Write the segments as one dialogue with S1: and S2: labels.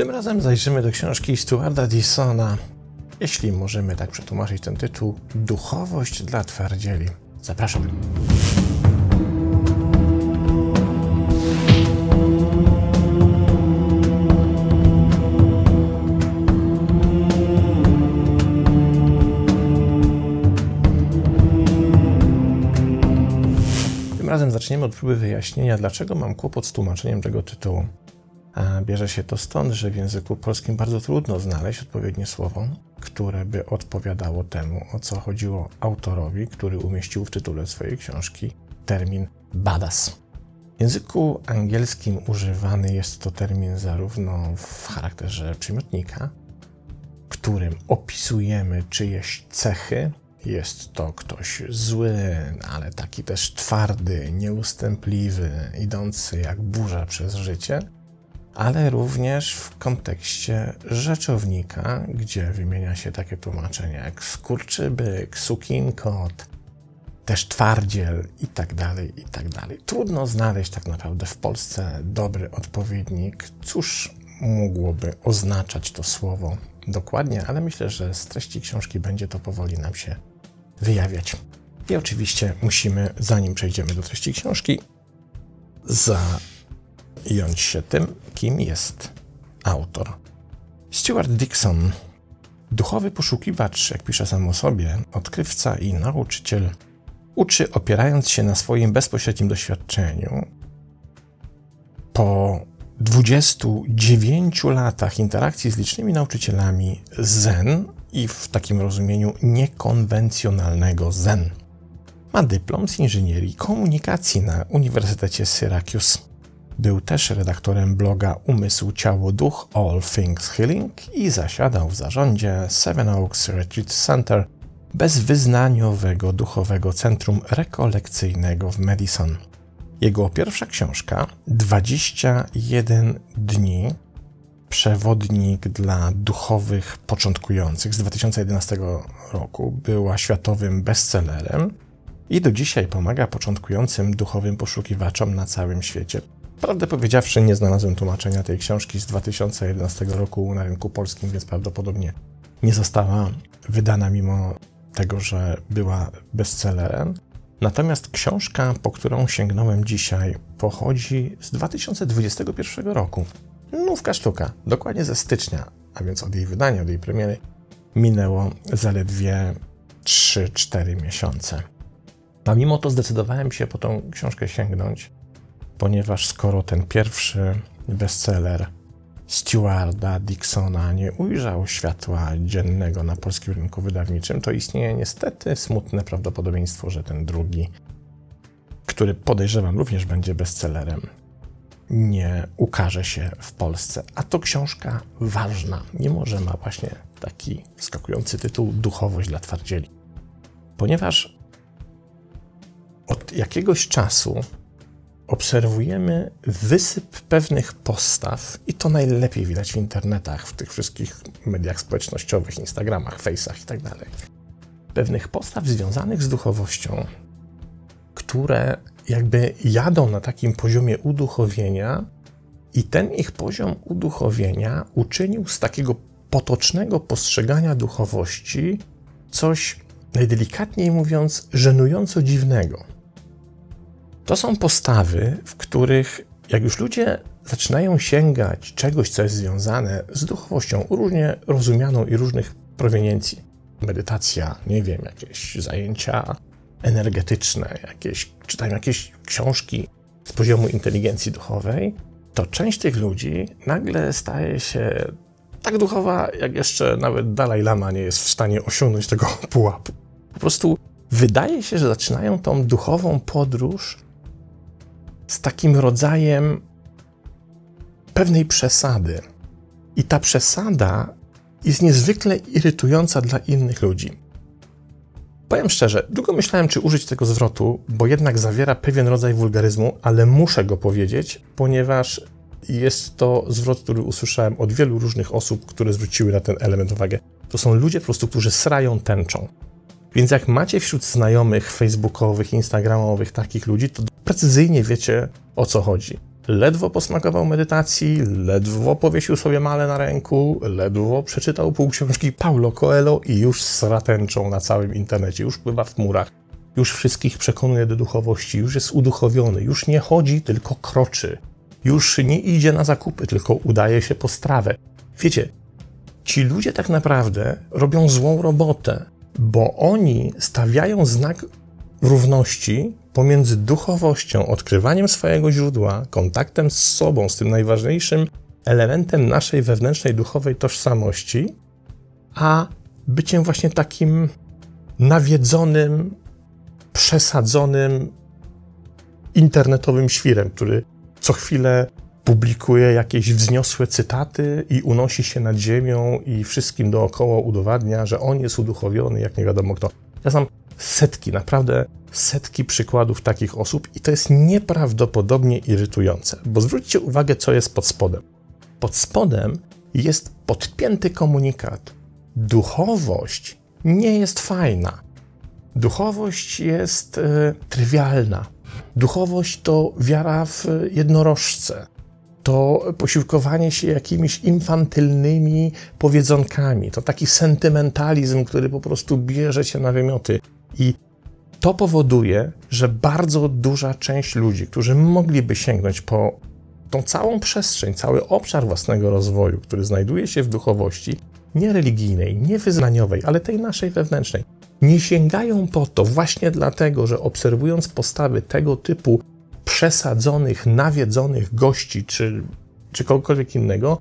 S1: Tym razem zajrzymy do książki Stuarta Dissona, jeśli możemy tak przetłumaczyć ten tytuł, Duchowość dla twardzieli. Zapraszam. Tym razem zaczniemy od próby wyjaśnienia, dlaczego mam kłopot z tłumaczeniem tego tytułu. Bierze się to stąd, że w języku polskim bardzo trudno znaleźć odpowiednie słowo, które by odpowiadało temu, o co chodziło autorowi, który umieścił w tytule swojej książki termin badass. W języku angielskim używany jest to termin zarówno w charakterze przymiotnika, którym opisujemy czyjeś cechy. Jest to ktoś zły, ale taki też twardy, nieustępliwy, idący jak burza przez życie ale również w kontekście rzeczownika, gdzie wymienia się takie tłumaczenia jak skurczybyk, sukinkot, też twardziel i tak dalej, i tak dalej. Trudno znaleźć tak naprawdę w Polsce dobry odpowiednik. Cóż mogłoby oznaczać to słowo dokładnie, ale myślę, że z treści książki będzie to powoli nam się wyjawiać. I oczywiście musimy, zanim przejdziemy do treści książki, zająć się tym, kim jest autor. Stuart Dixon, duchowy poszukiwacz, jak pisze sam o sobie, odkrywca i nauczyciel, uczy opierając się na swoim bezpośrednim doświadczeniu. Po 29 latach interakcji z licznymi nauczycielami Zen i w takim rozumieniu niekonwencjonalnego Zen. Ma dyplom z inżynierii komunikacji na Uniwersytecie Syracuse. Był też redaktorem bloga Umysł, Ciało, Duch All Things Healing i zasiadał w zarządzie Seven Oaks Retreat Center, bezwyznaniowego duchowego centrum rekolekcyjnego w Madison. Jego pierwsza książka 21 dni Przewodnik dla duchowych początkujących z 2011 roku była światowym bestsellerem i do dzisiaj pomaga początkującym duchowym poszukiwaczom na całym świecie. Prawdę powiedziawszy, nie znalazłem tłumaczenia tej książki z 2011 roku na rynku polskim, więc prawdopodobnie nie została wydana mimo tego, że była bestsellerem. Natomiast książka, po którą sięgnąłem dzisiaj, pochodzi z 2021 roku. Nówka sztuka, dokładnie ze stycznia, a więc od jej wydania, od jej premiery, minęło zaledwie 3-4 miesiące. A mimo to zdecydowałem się po tą książkę sięgnąć, ponieważ skoro ten pierwszy bestseller Stewarda Dixona nie ujrzał światła dziennego na polskim rynku wydawniczym, to istnieje niestety smutne prawdopodobieństwo, że ten drugi, który podejrzewam również będzie bestsellerem, nie ukaże się w Polsce. A to książka ważna, mimo że ma właśnie taki skakujący tytuł Duchowość dla twardzieli. Ponieważ od jakiegoś czasu obserwujemy wysyp pewnych postaw, i to najlepiej widać w internetach, w tych wszystkich mediach społecznościowych, Instagramach, Face'ach itd. Tak pewnych postaw związanych z duchowością, które jakby jadą na takim poziomie uduchowienia, i ten ich poziom uduchowienia uczynił z takiego potocznego postrzegania duchowości coś, najdelikatniej mówiąc, żenująco dziwnego. To są postawy, w których jak już ludzie zaczynają sięgać czegoś, co jest związane z duchowością, różnie rozumianą i różnych proweniencji, medytacja, nie wiem, jakieś zajęcia energetyczne, jakieś, czytają jakieś książki z poziomu inteligencji duchowej, to część tych ludzi nagle staje się tak duchowa, jak jeszcze nawet Dalaj Lama nie jest w stanie osiągnąć tego pułapu. Po prostu wydaje się, że zaczynają tą duchową podróż z takim rodzajem pewnej przesady. I ta przesada jest niezwykle irytująca dla innych ludzi. Powiem szczerze, długo myślałem, czy użyć tego zwrotu, bo jednak zawiera pewien rodzaj wulgaryzmu, ale muszę go powiedzieć, ponieważ jest to zwrot, który usłyszałem od wielu różnych osób, które zwróciły na ten element uwagę. To są ludzie po prostu, którzy srają tęczą. Więc jak macie wśród znajomych facebookowych, instagramowych takich ludzi, to precyzyjnie wiecie o co chodzi. ledwo posmakował medytacji, ledwo powiesił sobie male na ręku, ledwo przeczytał pół książki Paulo Coelho i już sratęczą na całym internecie, już pływa w chmurach, już wszystkich przekonuje do duchowości, już jest uduchowiony, już nie chodzi, tylko kroczy, już nie idzie na zakupy, tylko udaje się po strawę. Wiecie, ci ludzie tak naprawdę robią złą robotę, bo oni stawiają znak równości pomiędzy duchowością, odkrywaniem swojego źródła, kontaktem z sobą, z tym najważniejszym elementem naszej wewnętrznej duchowej tożsamości, a byciem właśnie takim nawiedzonym, przesadzonym internetowym świrem, który co chwilę publikuje jakieś wzniosłe cytaty i unosi się nad ziemią i wszystkim dookoła udowadnia, że on jest uduchowiony, jak nie wiadomo kto. Ja znam setki, naprawdę setki przykładów takich osób i to jest nieprawdopodobnie irytujące, bo zwróćcie uwagę, co jest pod spodem. Pod spodem jest podpięty komunikat. Duchowość nie jest fajna. Duchowość jest e, trywialna. Duchowość to wiara w jednorożce. To posiłkowanie się jakimiś infantylnymi powiedzonkami. To taki sentymentalizm, który po prostu bierze cię na wymioty. I to powoduje, że bardzo duża część ludzi, którzy mogliby sięgnąć po tą całą przestrzeń, cały obszar własnego rozwoju, który znajduje się w duchowości, nie religijnej, nie wyznaniowej, ale tej naszej wewnętrznej, nie sięgają po to właśnie dlatego, że obserwując postawy tego typu przesadzonych, nawiedzonych gości czy, czy kogokolwiek innego,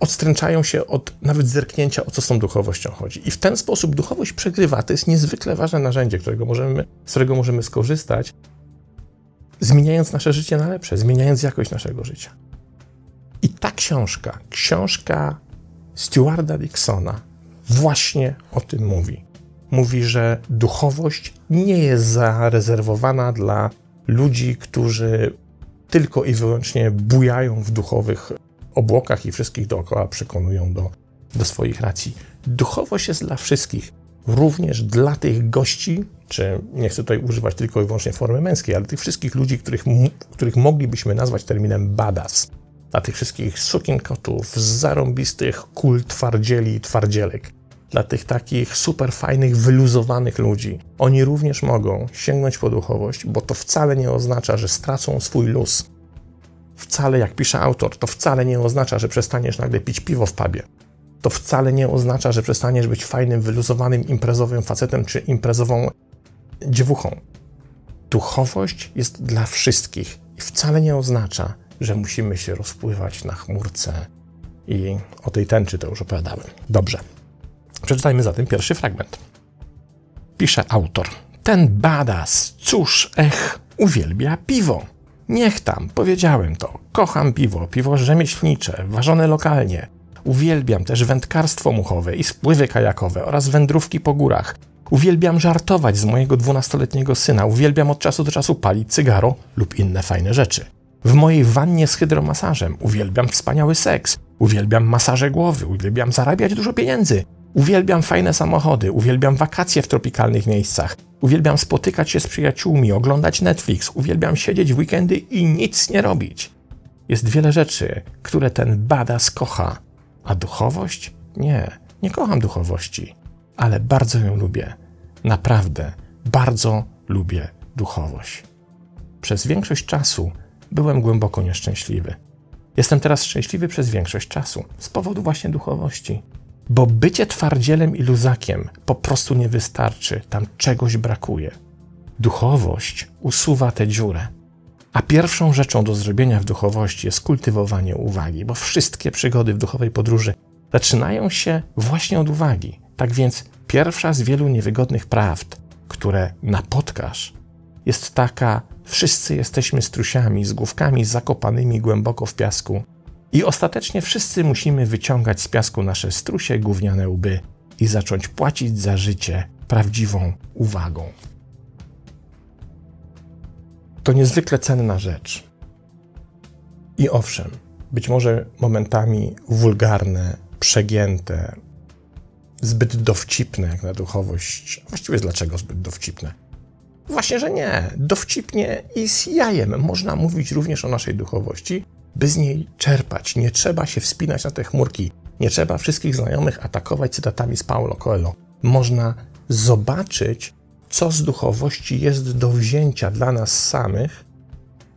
S1: odstręczają się od nawet zerknięcia, o co z tą duchowością chodzi. I w ten sposób duchowość przegrywa. To jest niezwykle ważne narzędzie, którego możemy, z którego możemy skorzystać, zmieniając nasze życie na lepsze, zmieniając jakość naszego życia. I ta książka, książka Stewarda Dixona, właśnie o tym mówi. Mówi, że duchowość nie jest zarezerwowana dla ludzi, którzy tylko i wyłącznie bujają w duchowych obłokach i wszystkich dookoła przekonują do, do swoich racji. Duchowość jest dla wszystkich, również dla tych gości, czy nie chcę tutaj używać tylko i wyłącznie formy męskiej, ale tych wszystkich ludzi, których, których moglibyśmy nazwać terminem badass. Dla tych wszystkich sukienkotów, zarąbistych kul twardzieli i twardzielek. Dla tych takich super fajnych, wyluzowanych ludzi. Oni również mogą sięgnąć po duchowość, bo to wcale nie oznacza, że stracą swój luz wcale, jak pisze autor, to wcale nie oznacza, że przestaniesz nagle pić piwo w pubie. To wcale nie oznacza, że przestaniesz być fajnym, wyluzowanym, imprezowym facetem czy imprezową dziewuchą. Duchowość jest dla wszystkich i wcale nie oznacza, że musimy się rozpływać na chmurce. I o tej tęczy to już opowiadałem. Dobrze. Przeczytajmy zatem pierwszy fragment. Pisze autor. Ten badas, cóż, ech, uwielbia piwo. Niech tam, powiedziałem to. Kocham piwo, piwo rzemieślnicze, ważone lokalnie. Uwielbiam też wędkarstwo muchowe i spływy kajakowe oraz wędrówki po górach. Uwielbiam żartować z mojego dwunastoletniego syna. Uwielbiam od czasu do czasu palić cygaro lub inne fajne rzeczy. W mojej wannie z hydromasażem uwielbiam wspaniały seks. Uwielbiam masaże głowy, uwielbiam zarabiać dużo pieniędzy. Uwielbiam fajne samochody, uwielbiam wakacje w tropikalnych miejscach. Uwielbiam spotykać się z przyjaciółmi, oglądać Netflix, uwielbiam siedzieć w weekendy i nic nie robić. Jest wiele rzeczy, które ten badas kocha, a duchowość? Nie, nie kocham duchowości, ale bardzo ją lubię. Naprawdę, bardzo lubię duchowość. Przez większość czasu byłem głęboko nieszczęśliwy. Jestem teraz szczęśliwy przez większość czasu, z powodu właśnie duchowości. Bo bycie twardzielem i luzakiem po prostu nie wystarczy, tam czegoś brakuje. Duchowość usuwa tę dziurę. A pierwszą rzeczą do zrobienia w duchowości jest kultywowanie uwagi, bo wszystkie przygody w duchowej podróży zaczynają się właśnie od uwagi. Tak więc pierwsza z wielu niewygodnych prawd, które napotkasz, jest taka: wszyscy jesteśmy strusiami z główkami zakopanymi głęboko w piasku i ostatecznie wszyscy musimy wyciągać z piasku nasze strusie gówniane łby i zacząć płacić za życie prawdziwą uwagą. To niezwykle cenna rzecz. I owszem, być może momentami wulgarne, przegięte, zbyt dowcipne jak na duchowość. Właściwie dlaczego zbyt dowcipne? Właśnie, że nie. Dowcipnie i z jajem można mówić również o naszej duchowości, by z niej czerpać. Nie trzeba się wspinać na te chmurki. Nie trzeba wszystkich znajomych atakować cytatami z Paulo Coelho. Można zobaczyć, co z duchowości jest do wzięcia dla nas samych,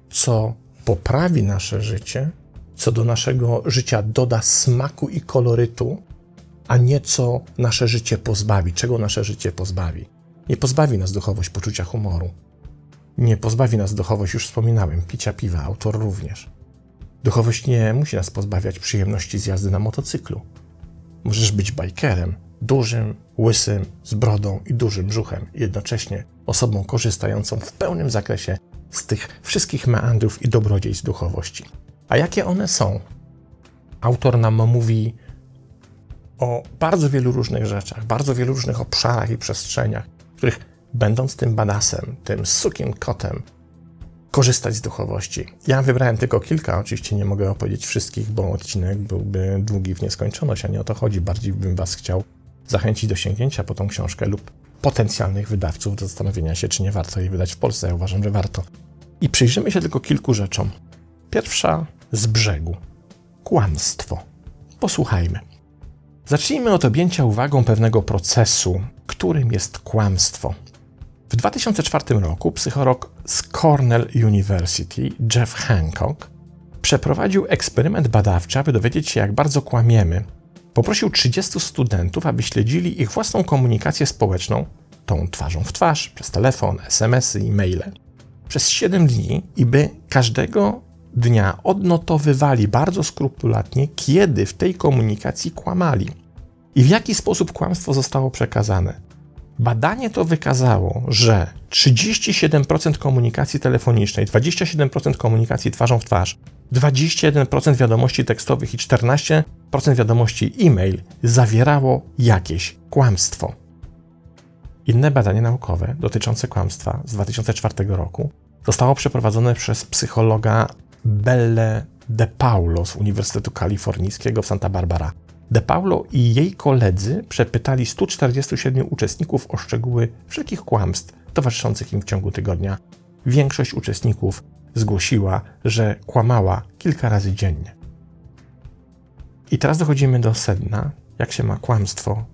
S1: co poprawi nasze życie, co do naszego życia doda smaku i kolorytu, a nie co nasze życie pozbawi, czego nasze życie pozbawi. Nie pozbawi nas duchowość poczucia humoru. Nie pozbawi nas duchowość, już wspominałem, picia piwa, autor również. Duchowość nie musi nas pozbawiać przyjemności z jazdy na motocyklu. Możesz być bajkerem, dużym, łysym, z brodą i dużym brzuchem, jednocześnie osobą korzystającą w pełnym zakresie z tych wszystkich meandrów i dobrodziejstw duchowości. A jakie one są? Autor nam mówi o bardzo wielu różnych rzeczach, bardzo wielu różnych obszarach i przestrzeniach, których będąc tym badasem, tym sukim kotem, korzystać z duchowości. Ja wybrałem tylko kilka, oczywiście nie mogę opowiedzieć wszystkich, bo odcinek byłby długi w nieskończoność, a nie o to chodzi. Bardziej bym Was chciał zachęcić do sięgnięcia po tą książkę lub potencjalnych wydawców do zastanowienia się, czy nie warto jej wydać w Polsce. Ja uważam, że warto. I przyjrzymy się tylko kilku rzeczom. Pierwsza z brzegu. Kłamstwo. Posłuchajmy. Zacznijmy od objęcia uwagą pewnego procesu, którym jest kłamstwo. W 2004 roku psycholog z Cornell University, Jeff Hancock, przeprowadził eksperyment badawczy, aby dowiedzieć się, jak bardzo kłamiemy. Poprosił 30 studentów, aby śledzili ich własną komunikację społeczną, tą twarzą w twarz, przez telefon, SMS-y i maile, przez 7 dni i by każdego dnia odnotowywali bardzo skrupulatnie, kiedy w tej komunikacji kłamali i w jaki sposób kłamstwo zostało przekazane. Badanie to wykazało, że 37% komunikacji telefonicznej, 27% komunikacji twarzą w twarz, 21% wiadomości tekstowych i 14% wiadomości e-mail zawierało jakieś kłamstwo. Inne badanie naukowe dotyczące kłamstwa z 2004 roku zostało przeprowadzone przez psychologa Belle De Paulo z Uniwersytetu Kalifornijskiego w Santa Barbara. De Paulo i jej koledzy przepytali 147 uczestników o szczegóły wszelkich kłamstw towarzyszących im w ciągu tygodnia. Większość uczestników zgłosiła, że kłamała kilka razy dziennie. I teraz dochodzimy do sedna, jak się ma kłamstwo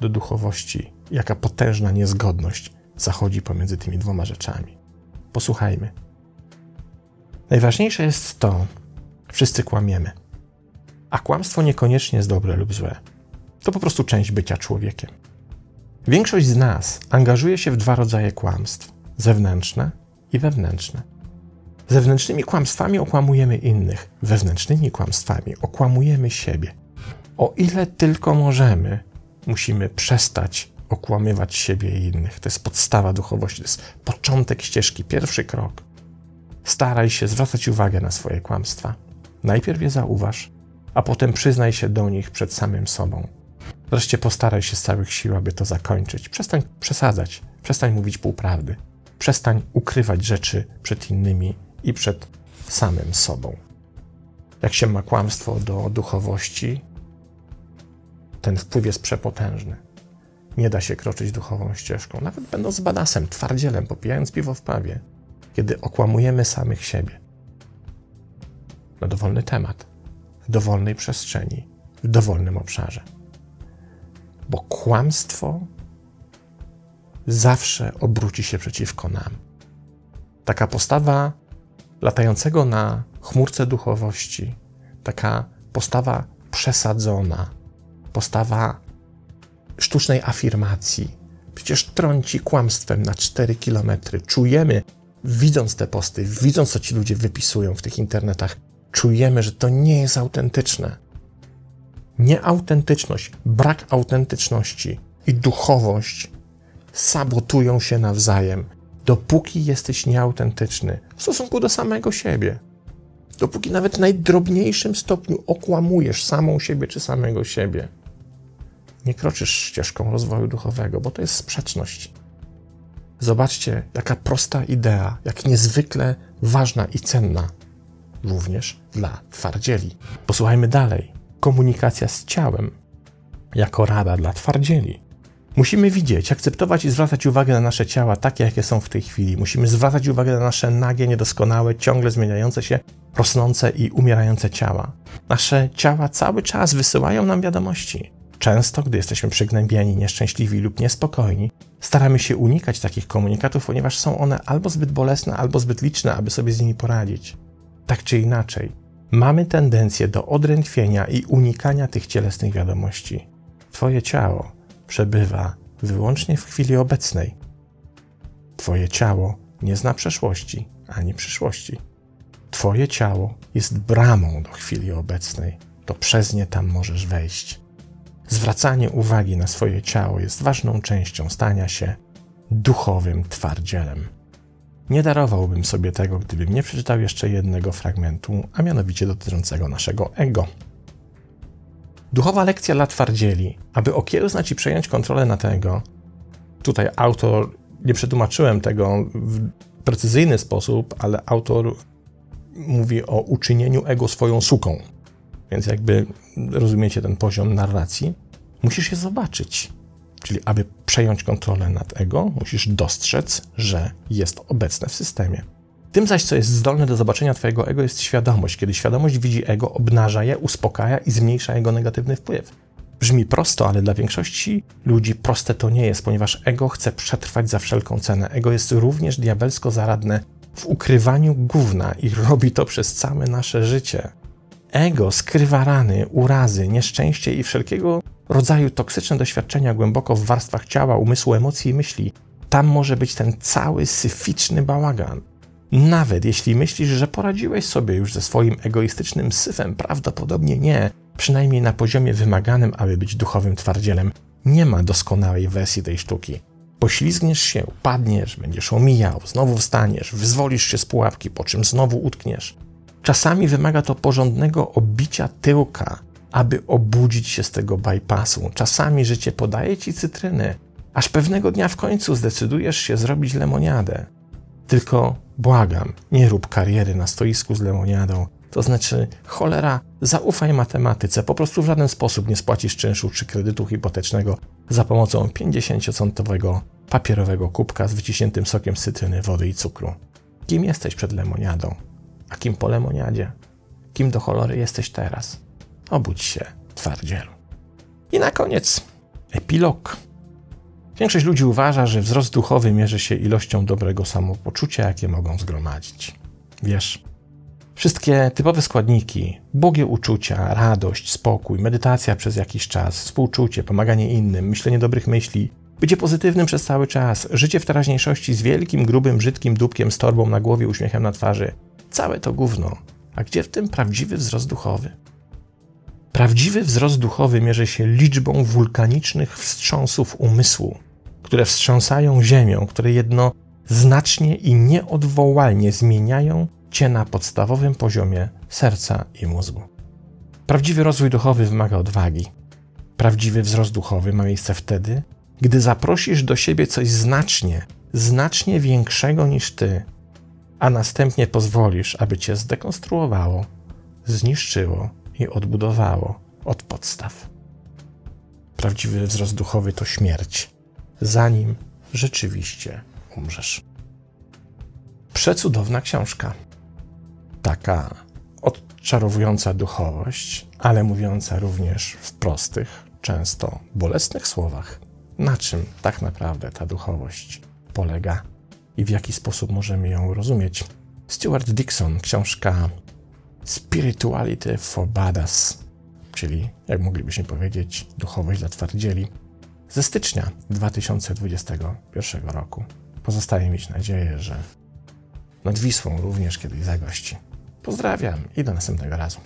S1: do duchowości, jaka potężna niezgodność zachodzi pomiędzy tymi dwoma rzeczami. Posłuchajmy. Najważniejsze jest to, wszyscy kłamiemy. A kłamstwo niekoniecznie jest dobre lub złe. To po prostu część bycia człowiekiem. Większość z nas angażuje się w dwa rodzaje kłamstw: zewnętrzne i wewnętrzne. Zewnętrznymi kłamstwami okłamujemy innych, wewnętrznymi kłamstwami okłamujemy siebie. O ile tylko możemy, musimy przestać okłamywać siebie i innych. To jest podstawa duchowości, to jest początek ścieżki, pierwszy krok. Staraj się zwracać uwagę na swoje kłamstwa. Najpierw je zauważ, a potem przyznaj się do nich przed samym sobą. Wreszcie postaraj się z całych sił, aby to zakończyć. Przestań przesadzać, przestań mówić półprawdy, przestań ukrywać rzeczy przed innymi i przed samym sobą. Jak się ma kłamstwo do duchowości, ten wpływ jest przepotężny. Nie da się kroczyć duchową ścieżką, nawet będąc badasem, twardzielem, popijając piwo w pawie, kiedy okłamujemy samych siebie. Na dowolny temat dowolnej przestrzeni, w dowolnym obszarze. Bo kłamstwo zawsze obróci się przeciwko nam. Taka postawa latającego na chmurce duchowości, taka postawa przesadzona, postawa sztucznej afirmacji, przecież trąci kłamstwem na 4 kilometry. Czujemy, widząc te posty, widząc, co ci ludzie wypisują w tych internetach, czujemy, że to nie jest autentyczne. Nieautentyczność, brak autentyczności i duchowość sabotują się nawzajem, dopóki jesteś nieautentyczny w stosunku do samego siebie. Dopóki nawet w najdrobniejszym stopniu okłamujesz samą siebie czy samego siebie, nie kroczysz ścieżką rozwoju duchowego, bo to jest sprzeczność. Zobaczcie, jaka prosta idea, jak niezwykle ważna i cenna również dla twardzieli. Posłuchajmy dalej. Komunikacja z ciałem jako rada dla twardzieli. Musimy widzieć, akceptować i zwracać uwagę na nasze ciała takie, jakie są w tej chwili. Musimy zwracać uwagę na nasze nagie, niedoskonałe, ciągle zmieniające się, rosnące i umierające ciała. Nasze ciała cały czas wysyłają nam wiadomości. Często, gdy jesteśmy przygnębieni, nieszczęśliwi lub niespokojni, staramy się unikać takich komunikatów, ponieważ są one albo zbyt bolesne, albo zbyt liczne, aby sobie z nimi poradzić. Tak czy inaczej, mamy tendencję do odrętwienia i unikania tych cielesnych wiadomości. Twoje ciało przebywa wyłącznie w chwili obecnej. Twoje ciało nie zna przeszłości ani przyszłości. Twoje ciało jest bramą do chwili obecnej, to przez nie tam możesz wejść. Zwracanie uwagi na swoje ciało jest ważną częścią stania się duchowym twardzielem. Nie darowałbym sobie tego, gdybym nie przeczytał jeszcze jednego fragmentu, a mianowicie dotyczącego naszego ego. Duchowa lekcja dla twardzieli, aby okiełznać i przejąć kontrolę nad ego. Tutaj autor, nie przetłumaczyłem tego w precyzyjny sposób, ale autor mówi o uczynieniu ego swoją suką. Więc jakby rozumiecie ten poziom narracji, musisz je zobaczyć. Czyli aby przejąć kontrolę nad ego, musisz dostrzec, że jest obecne w systemie. Tym zaś, co jest zdolne do zobaczenia Twojego ego, jest świadomość. Kiedy świadomość widzi ego, obnaża je, uspokaja i zmniejsza jego negatywny wpływ. Brzmi prosto, ale dla większości ludzi proste to nie jest, ponieważ ego chce przetrwać za wszelką cenę. Ego jest również diabelsko zaradne w ukrywaniu gówna i robi to przez całe nasze życie. Ego skrywa rany, urazy, nieszczęście i wszelkiego rodzaju toksyczne doświadczenia głęboko w warstwach ciała, umysłu, emocji i myśli. Tam może być ten cały syficzny bałagan. Nawet jeśli myślisz, że poradziłeś sobie już ze swoim egoistycznym syfem, prawdopodobnie nie, przynajmniej na poziomie wymaganym, aby być duchowym twardzielem. Nie ma doskonałej wersji tej sztuki. Poślizgniesz się, padniesz, będziesz omijał, znowu wstaniesz, wyzwolisz się z pułapki, po czym znowu utkniesz. Czasami wymaga to porządnego obicia tyłka, aby obudzić się z tego bypassu. Czasami życie podaje ci cytryny, aż pewnego dnia w końcu zdecydujesz się zrobić lemoniadę. Tylko błagam, nie rób kariery na stoisku z lemoniadą. To znaczy, cholera, zaufaj matematyce. Po prostu w żaden sposób nie spłacisz czynszu czy kredytu hipotecznego za pomocą 50-centowego papierowego kubka z wyciśniętym sokiem z cytryny, wody i cukru. Kim jesteś przed lemoniadą? A kim po lemoniadzie? Kim do cholery jesteś teraz? Obudź się, twardzielu. I na koniec epilog. Większość ludzi uważa, że wzrost duchowy mierzy się ilością dobrego samopoczucia, jakie mogą zgromadzić. Wiesz, wszystkie typowe składniki, bogie uczucia, radość, spokój, medytacja przez jakiś czas, współczucie, pomaganie innym, myślenie dobrych myśli, bycie pozytywnym przez cały czas, życie w teraźniejszości z wielkim, grubym, brzydkim dupkiem z torbą na głowie, uśmiechem na twarzy. Całe to gówno. A gdzie w tym prawdziwy wzrost duchowy? Prawdziwy wzrost duchowy mierzy się liczbą wulkanicznych wstrząsów umysłu, które wstrząsają ziemią, które jednoznacznie i nieodwołalnie zmieniają cię na podstawowym poziomie serca i mózgu. Prawdziwy rozwój duchowy wymaga odwagi. Prawdziwy wzrost duchowy ma miejsce wtedy, gdy zaprosisz do siebie coś znacznie, znacznie większego niż ty, a następnie pozwolisz, aby cię zdekonstruowało, zniszczyło i odbudowało od podstaw. Prawdziwy wzrost duchowy to śmierć, zanim rzeczywiście umrzesz. Przecudowna książka. Taka odczarowująca duchowość, ale mówiąca również w prostych, często bolesnych słowach, na czym tak naprawdę ta duchowość polega i w jaki sposób możemy ją rozumieć. Stuart Dixon, książka Spirituality for Badass, czyli, jak moglibyśmy powiedzieć, duchowość dla twardzieli, ze stycznia 2021 roku. Pozostaje mieć nadzieję, że nad Wisłą również kiedyś zagości. Pozdrawiam i do następnego razu.